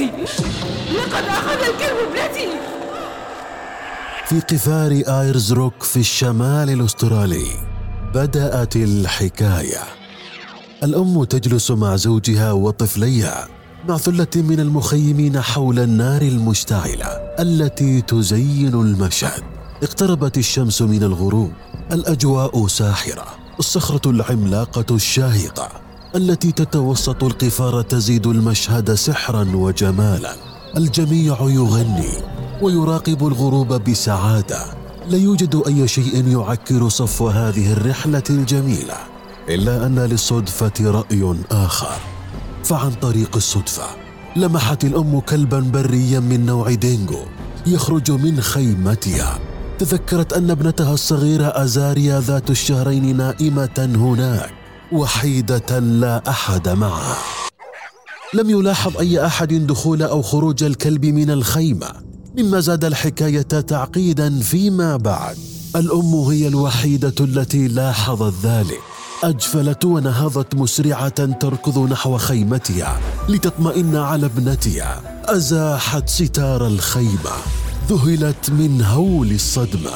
ابنتي لقد أخذ الكلب ابنتي في قفار آيرز روك في الشمال الأسترالي بدأت الحكاية. الأم تجلس مع زوجها وطفليها مع ثلة من المخيمين حول النار المشتعلة التي تزين المشهد. اقتربت الشمس من الغروب الأجواء ساحرة الصخرة العملاقة الشاهقة. التي تتوسط القفار تزيد المشهد سحرا وجمالا. الجميع يغني ويراقب الغروب بسعادة. لا يوجد أي شيء يعكر صفو هذه الرحلة الجميلة إلا أن للصدفة رأي آخر. فعن طريق الصدفة لمحت الأم كلبا بريا من نوع دينجو يخرج من خيمتها. تذكرت أن ابنتها الصغيرة أزاريا ذات الشهرين نائمة هناك. وحيدة لا أحد معها لم يلاحظ أي أحد دخول أو خروج الكلب من الخيمة مما زاد الحكاية تعقيدا فيما بعد. الأم هي الوحيدة التي لاحظت ذلك. أجفلت ونهضت مسرعة تركض نحو خيمتها لتطمئن على ابنتها. أزاحت ستار الخيمة. ذهلت من هول الصدمة.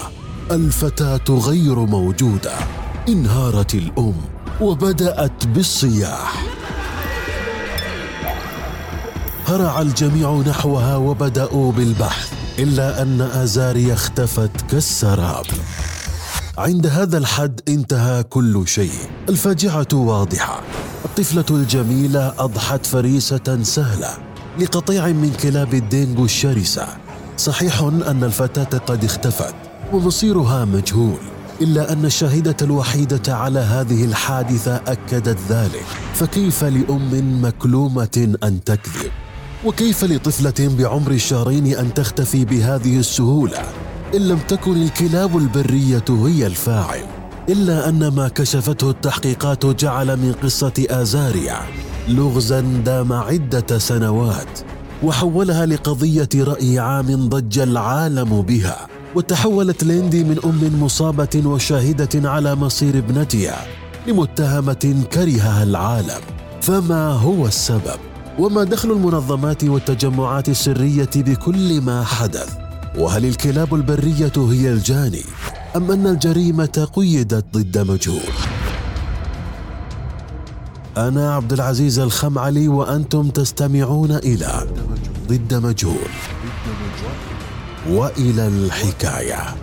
الفتاة غير موجودة. انهارت الأم. وبدأت بالصياح. هرع الجميع نحوها وبدأوا بالبحث إلا أن ازاريا اختفت كالسراب. عند هذا الحد انتهى كل شيء. الفاجعة واضحة. الطفلة الجميلة أضحت فريسة سهلة لقطيع من كلاب الدينغو الشرسة. صحيح أن الفتاة قد اختفت ومصيرها مجهول. إلا أن الشاهدة الوحيدة على هذه الحادثة أكدت ذلك. فكيف لأم مكلومة أن تكذب؟ وكيف لطفلة بعمر الشهرين أن تختفي بهذه السهولة؟ إن لم تكن الكلاب البرية هي الفاعل. إلا أن ما كشفته التحقيقات جعل من قصة آزاريا لغزا دام عدة سنوات وحولها لقضية رأي عام ضج العالم بها. وتحولت ليندي من أم مصابة وشاهدة على مصير ابنتها لمتهمة كرهها العالم. فما هو السبب؟ وما دخل المنظمات والتجمعات السرية بكل ما حدث؟ وهل الكلاب البرية هي الجاني؟ أم أن الجريمة قيدت ضد مجهول؟ أنا عبد العزيز الخمعلي وأنتم تستمعون إلى ضد مجهول. وإلى الحكاية.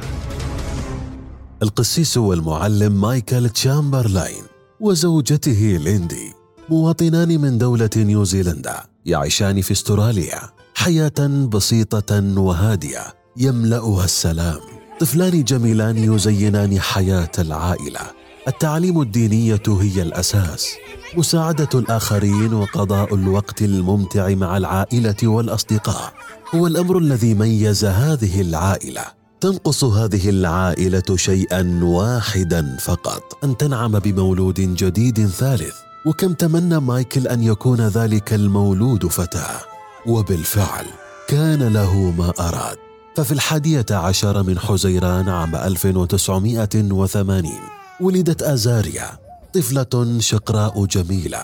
القسيس والمعلم مايكل تشامبرلاين وزوجته ليندي مواطنان من دولة نيوزيلندا يعيشان في استراليا حياة بسيطة وهادية يملأها السلام. طفلان جميلان يزينان حياة العائلة. التعليم الدينية هي الأساس. مساعدة الآخرين وقضاء الوقت الممتع مع العائلة والأصدقاء هو الأمر الذي ميز هذه العائلة. تنقص هذه العائلة شيئا واحدا فقط. أن تنعم بمولود جديد ثالث. وكم تمنى مايكل أن يكون ذلك المولود فتاة. وبالفعل كان له ما أراد. ففي الحادية عشر من حزيران عام 1980 ولدت أزاريا. طفلة شقراء جميلة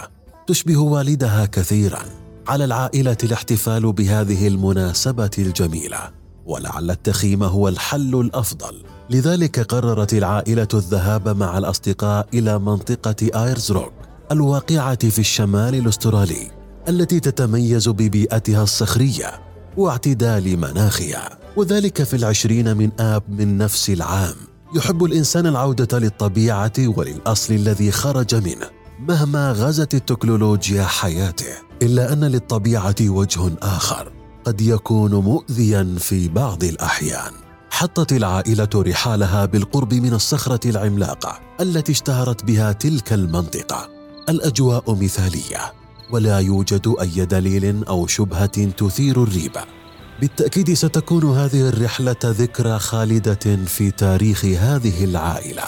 تشبه والدها كثيرا على العائلة الاحتفال بهذه المناسبة الجميلة ولعل التخييم هو الحل الأفضل. لذلك قررت العائلة الذهاب مع الأصدقاء إلى منطقة آيرز روك الواقعة في الشمال الأسترالي التي تتميز ببيئتها الصخرية واعتدال مناخها وذلك في العشرين من آب من نفس العام. يحب الإنسان العودة للطبيعة وللأصل الذي خرج منه مهما غزت التكنولوجيا حياته إلا أن للطبيعة وجه آخر قد يكون مؤذيا في بعض الأحيان. حطت العائلة رحالها بالقرب من الصخرة العملاقة التي اشتهرت بها تلك المنطقة. الأجواء مثالية ولا يوجد أي دليل أو شبهة تثير الريبة. بالتأكيد ستكون هذه الرحلة ذكرى خالدة في تاريخ هذه العائلة.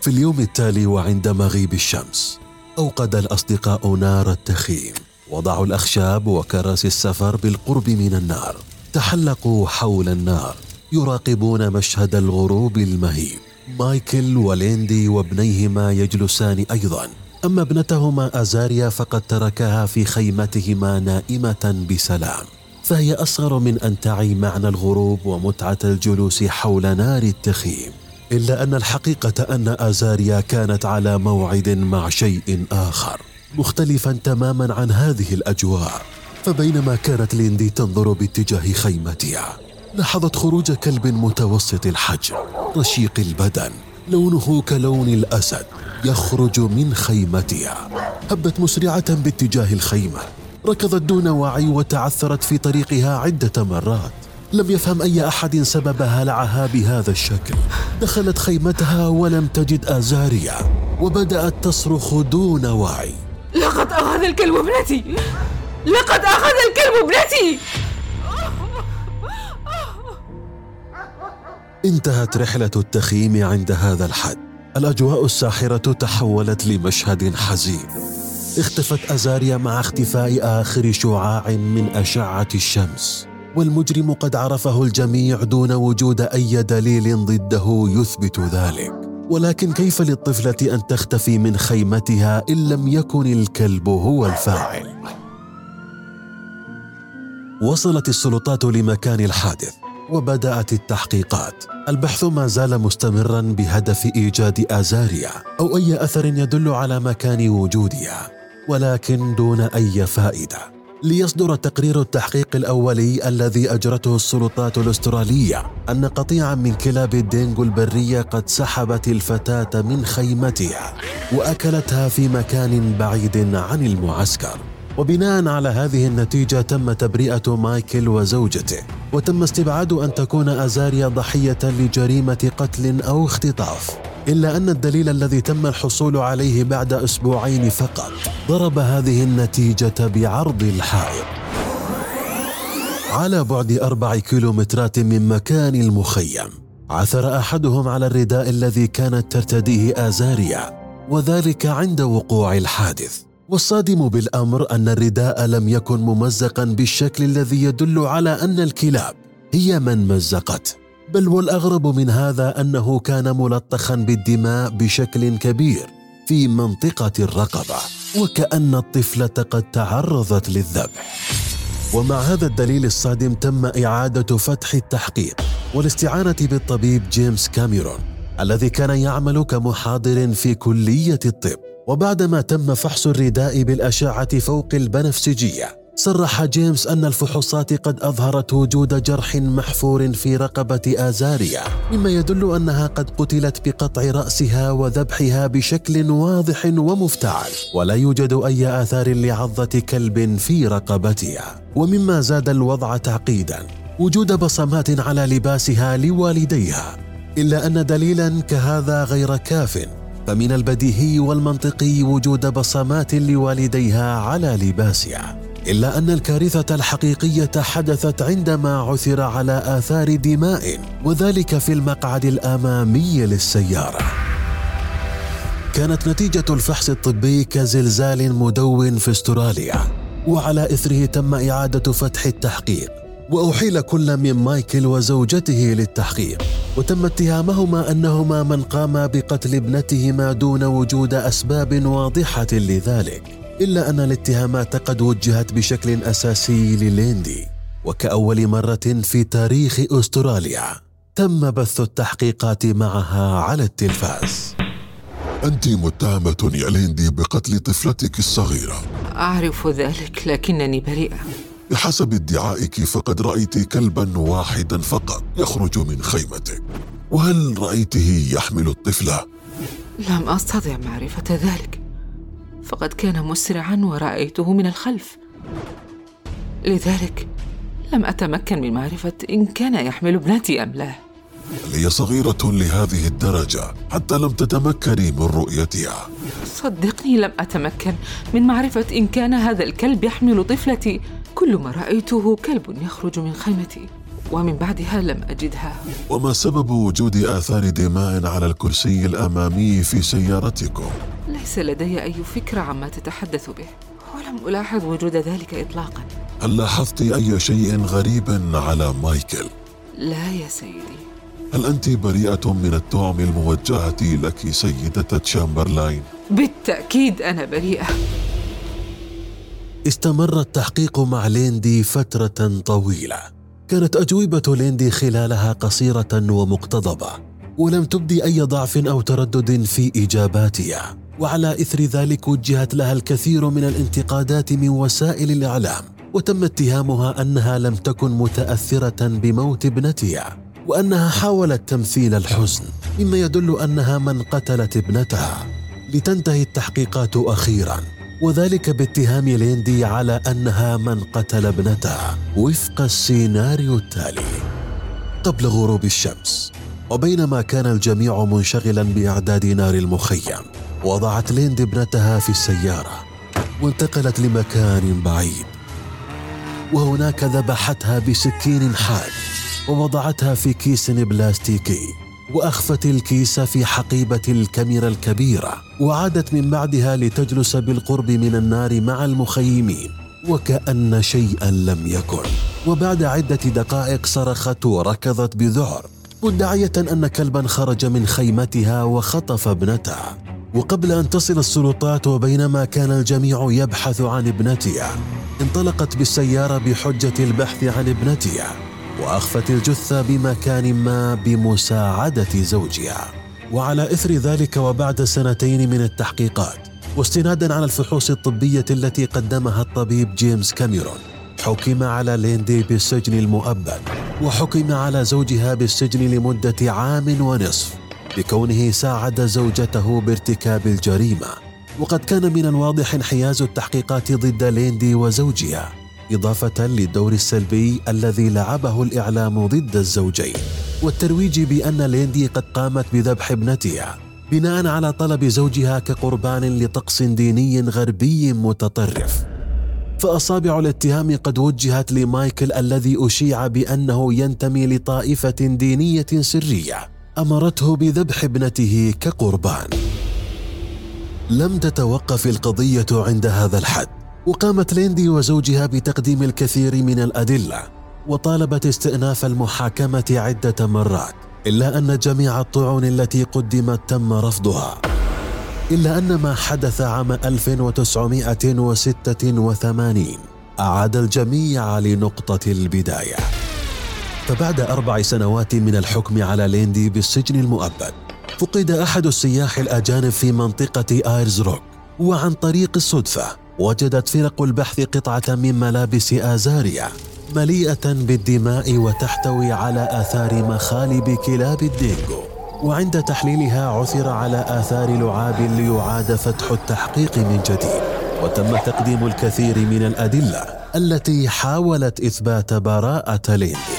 في اليوم التالي وعند مغيب الشمس أوقد الأصدقاء نار التخييم. وضعوا الأخشاب وكراسي السفر بالقرب من النار. تحلقوا حول النار. يراقبون مشهد الغروب المهيب. مايكل وليندي وابنيهما يجلسان أيضا. أما ابنتهما أزاريا فقد تركها في خيمتهما نائمة بسلام. فهي أصغر من أن تعي معنى الغروب ومتعة الجلوس حول نار التخييم. إلا أن الحقيقة أن أزاريا كانت على موعد مع شيء آخر مختلفا تماما عن هذه الأجواء. فبينما كانت ليندي تنظر باتجاه خيمتها لاحظت خروج كلب متوسط الحجم رشيق البدن لونه كلون الأسد يخرج من خيمتها هبت مسرعة باتجاه الخيمة ركضت دون وعي وتعثرت في طريقها عدة مرات. لم يفهم أي أحد سبب هلعها بهذا الشكل. دخلت خيمتها ولم تجد ازاريا وبدأت تصرخ دون وعي. لقد أخذ الكلب ابنتي! لقد أخذ الكلب ابنتي! انتهت رحلة التخييم عند هذا الحد. الأجواء الساحرة تحولت لمشهد حزين. اختفت أزاريا مع اختفاء آخر شعاع من أشعة الشمس. والمجرم قد عرفه الجميع دون وجود أي دليل ضده يثبت ذلك. ولكن كيف للطفلة أن تختفي من خيمتها إن لم يكن الكلب هو الفاعل؟ وصلت السلطات لمكان الحادث وبدأت التحقيقات. البحث ما زال مستمرا بهدف إيجاد أزاريا أو أي أثر يدل على مكان وجودها. ولكن دون أي فائدة. ليصدر تقرير التحقيق الأولي الذي أجرته السلطات الأسترالية أن قطيعا من كلاب الدينغو البرية قد سحبت الفتاة من خيمتها وأكلتها في مكان بعيد عن المعسكر. وبناء على هذه النتيجة تم تبرئة مايكل وزوجته وتم استبعاد أن تكون أزاريا ضحية لجريمة قتل أو اختطاف إلا أن الدليل الذي تم الحصول عليه بعد أسبوعين فقط ضرب هذه النتيجة بعرض الحائط. على بعد أربع كيلومترات من مكان المخيم عثر أحدهم على الرداء الذي كانت ترتديه آزاريا وذلك عند وقوع الحادث. والصادم بالأمر أن الرداء لم يكن ممزقا بالشكل الذي يدل على أن الكلاب هي من مزقته بل والأغرب من هذا أنه كان ملطخا بالدماء بشكل كبير في منطقة الرقبة وكأن الطفله قد تعرضت للذبح. ومع هذا الدليل الصادم تم إعادة فتح التحقيق والاستعانة بالطبيب جيمس كاميرون الذي كان يعمل كمحاضر في كلية الطب. وبعدما تم فحص الرداء بالأشعة فوق البنفسجية صرح جيمس أن الفحوصات قد أظهرت وجود جرح محفور في رقبة آزاريا مما يدل أنها قد قتلت بقطع رأسها وذبحها بشكل واضح ومفتعل ولا يوجد أي آثار لعضه كلب في رقبتها. ومما زاد الوضع تعقيدا وجود بصمات على لباسها لوالديها إلا أن دليلا كهذا غير كاف. فمن البديهي والمنطقي وجود بصمات لوالديها على لباسها إلا أن الكارثة الحقيقية حدثت عندما عثر على آثار دماء وذلك في المقعد الأمامي للسيارة. كانت نتيجة الفحص الطبي كزلزال مدون في استراليا وعلى إثره تم إعادة فتح التحقيق. وأحيل كل من مايكل وزوجته للتحقيق. وتم اتهامهما أنهما من قام بقتل ابنتهما دون وجود أسباب واضحة لذلك إلا أن الاتهامات قد وجهت بشكل أساسي لليندي. وكأول مرة في تاريخ أستراليا تم بث التحقيقات معها على التلفاز. أنت متهمة يا ليندي بقتل طفلتك الصغيرة. أعرف ذلك لكنني بريئة. بحسب ادعائك فقد رأيت كلبا واحدا فقط يخرج من خيمتك. وهل رأيته يحمل الطفلة؟ لم أستطع معرفة ذلك. فقد كان مسرعا ورأيته من الخلف. لذلك لم أتمكن من معرفة إن كان يحمل ابنتي أم لا. هي صغيرة لهذه الدرجة حتى لم تتمكني من رؤيتها؟ صدقني لم أتمكن من معرفة إن كان هذا الكلب يحمل طفلتي. كل ما رأيته كلب يخرج من خيمتي ومن بعدها لم أجدها وما سبب وجود آثار دماء على الكرسي الأمامي في سيارتكم؟ ليس لدي أي فكرة عما تتحدث به ولم ألاحظ وجود ذلك إطلاقا هل لاحظت أي شيء غريب على مايكل؟ لا يا سيدي هل أنت بريئة من التهم الموجهة لك سيدة تشامبرلاين؟ بالتأكيد أنا بريئة استمر التحقيق مع ليندي فترة طويلة. كانت أجوبة ليندي خلالها قصيرة ومقتضبة ولم تبدي أي ضعف أو تردد في إجاباتها. وعلى إثر ذلك وجهت لها الكثير من الانتقادات من وسائل الإعلام وتم اتهامها أنها لم تكن متأثرة بموت ابنتها وأنها حاولت تمثيل الحزن مما يدل أنها من قتلت ابنتها. لتنتهي التحقيقات أخيراً. وذلك باتهام ليندي على أنها من قتل ابنتها وفق السيناريو التالي. قبل غروب الشمس وبينما كان الجميع منشغلا بإعداد نار المخيم وضعت ليندي ابنتها في السيارة وانتقلت لمكان بعيد. وهناك ذبحتها بسكين حاد ووضعتها في كيس بلاستيكي. وأخفت الكيس في حقيبة الكاميرا الكبيرة وعادت من بعدها لتجلس بالقرب من النار مع المخيمين وكأن شيئا لم يكن. وبعد عدة دقائق صرخت وركضت بذعر مدعية أن كلبا خرج من خيمتها وخطف ابنتها. وقبل أن تصل السلطات وبينما كان الجميع يبحث عن ابنتها انطلقت بالسيارة بحجة البحث عن ابنتها. وأخفت الجثة بمكان ما بمساعدة زوجها. وعلى إثر ذلك وبعد سنتين من التحقيقات واستنادا على الفحوص الطبية التي قدمها الطبيب جيمس كاميرون حكم على ليندي بالسجن المؤبد وحكم على زوجها بالسجن لمدة عام ونصف بكونه ساعد زوجته بارتكاب الجريمة. وقد كان من الواضح انحياز التحقيقات ضد ليندي وزوجها. إضافة للدور السلبي الذي لعبه الإعلام ضد الزوجين والترويج بأن ليندي قد قامت بذبح ابنتها بناء على طلب زوجها كقربان لطقس ديني غربي متطرف. فأصابع الاتهام قد وجهت لمايكل الذي أشيع بأنه ينتمي لطائفة دينية سرية أمرته بذبح ابنته كقربان. لم تتوقف القضية عند هذا الحد. وقامت ليندي وزوجها بتقديم الكثير من الأدلة وطالبت استئناف المحاكمة عدة مرات إلا أن جميع الطعون التي قدمت تم رفضها. إلا أن ما حدث عام 1986 أعاد الجميع لنقطة البداية. فبعد أربع سنوات من الحكم على ليندي بالسجن المؤبد فقد أحد السياح الأجانب في منطقة آيرز روك وعن طريق الصدفة وجدت فرق البحث قطعة من ملابس آزاريا مليئة بالدماء وتحتوي على آثار مخالب كلاب الدينغو وعند تحليلها عثر على آثار لعاب ليعاد فتح التحقيق من جديد. وتم تقديم الكثير من الأدلة التي حاولت إثبات براءة ليندي.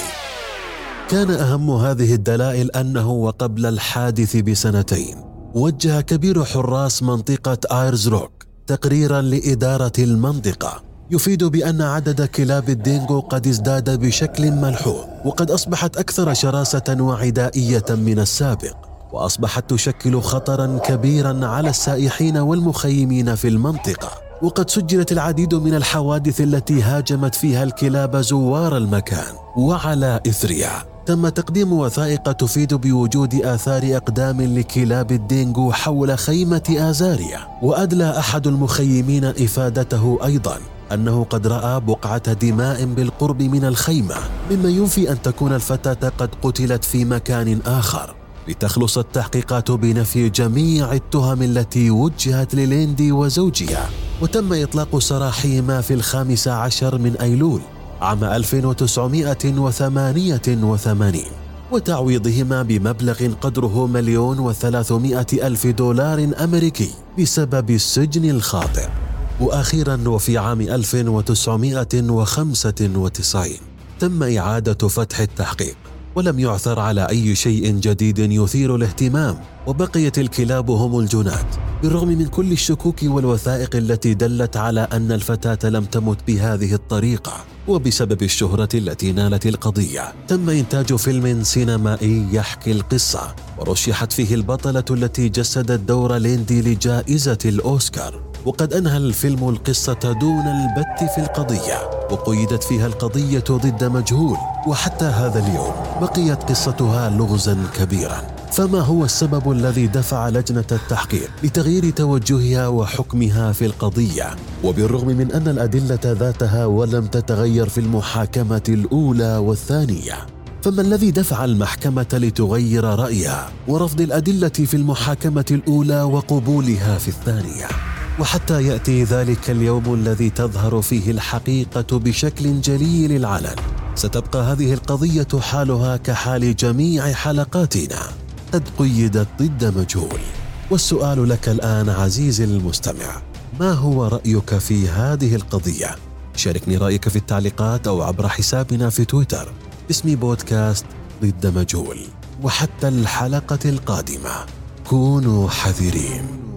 كان أهم هذه الدلائل أنه وقبل الحادث بسنتين وجه كبير حراس منطقة آيرز روك تقريرا لإدارة المنطقة. يفيد بأن عدد كلاب الدينغو قد ازداد بشكل ملحوظ وقد أصبحت أكثر شراسة وعدائية من السابق. وأصبحت تشكل خطرا كبيرا على السائحين والمخيمين في المنطقة. وقد سجلت العديد من الحوادث التي هاجمت فيها الكلاب زوار المكان وعلى إثرها تم تقديم وثائق تفيد بوجود آثار أقدام لكلاب الدينغو حول خيمة آزاريا وأدلى أحد المخيمين إفادته أيضا أنه قد رأى بقعة دماء بالقرب من الخيمة مما ينفي أن تكون الفتاة قد قتلت في مكان آخر. لتخلص التحقيقات بنفي جميع التهم التي وجهت لليندي وزوجها وتم إطلاق سراحهما في الخامس عشر من أيلول. عام 1988 وتعويضهما بمبلغ قدره مليون وثلاثمائة ألف دولار أمريكي بسبب السجن الخاطئ. وأخيرا وفي عام 1995 تم إعادة فتح التحقيق ولم يعثر على أي شيء جديد يثير الاهتمام وبقيت الكلاب هم الجنات. بالرغم من كل الشكوك والوثائق التي دلت على أن الفتاة لم تمت بهذه الطريقة وبسبب الشهرة التي نالت القضية تم إنتاج فيلم سينمائي يحكي القصة ورشحت فيه البطلة التي جسدت دور ليندي لجائزة الأوسكار. وقد أنهى الفيلم القصة دون البت في القضية وقيدت فيها القضية ضد مجهول. وحتى هذا اليوم بقيت قصتها لغزا كبيرا. فما هو السبب الذي دفع لجنة التحقيق لتغيير توجهها وحكمها في القضية؟ وبالرغم من أن الأدلة ذاتها ولم تتغير في المحاكمة الأولى والثانية فما الذي دفع المحكمة لتغير رأيها ورفض الأدلة في المحاكمة الأولى وقبولها في الثانية؟ وحتى يأتي ذلك اليوم الذي تظهر فيه الحقيقة بشكل جلي للعلن ستبقى هذه القضية حالها كحال جميع حلقاتنا. قد قيدت ضد مجهول. والسؤال لك الآن عزيزي المستمع ما هو رأيك في هذه القضية؟ شاركني رأيك في التعليقات أو عبر حسابنا في تويتر. باسم بودكاست ضد مجهول. وحتى الحلقة القادمة كونوا حذرين.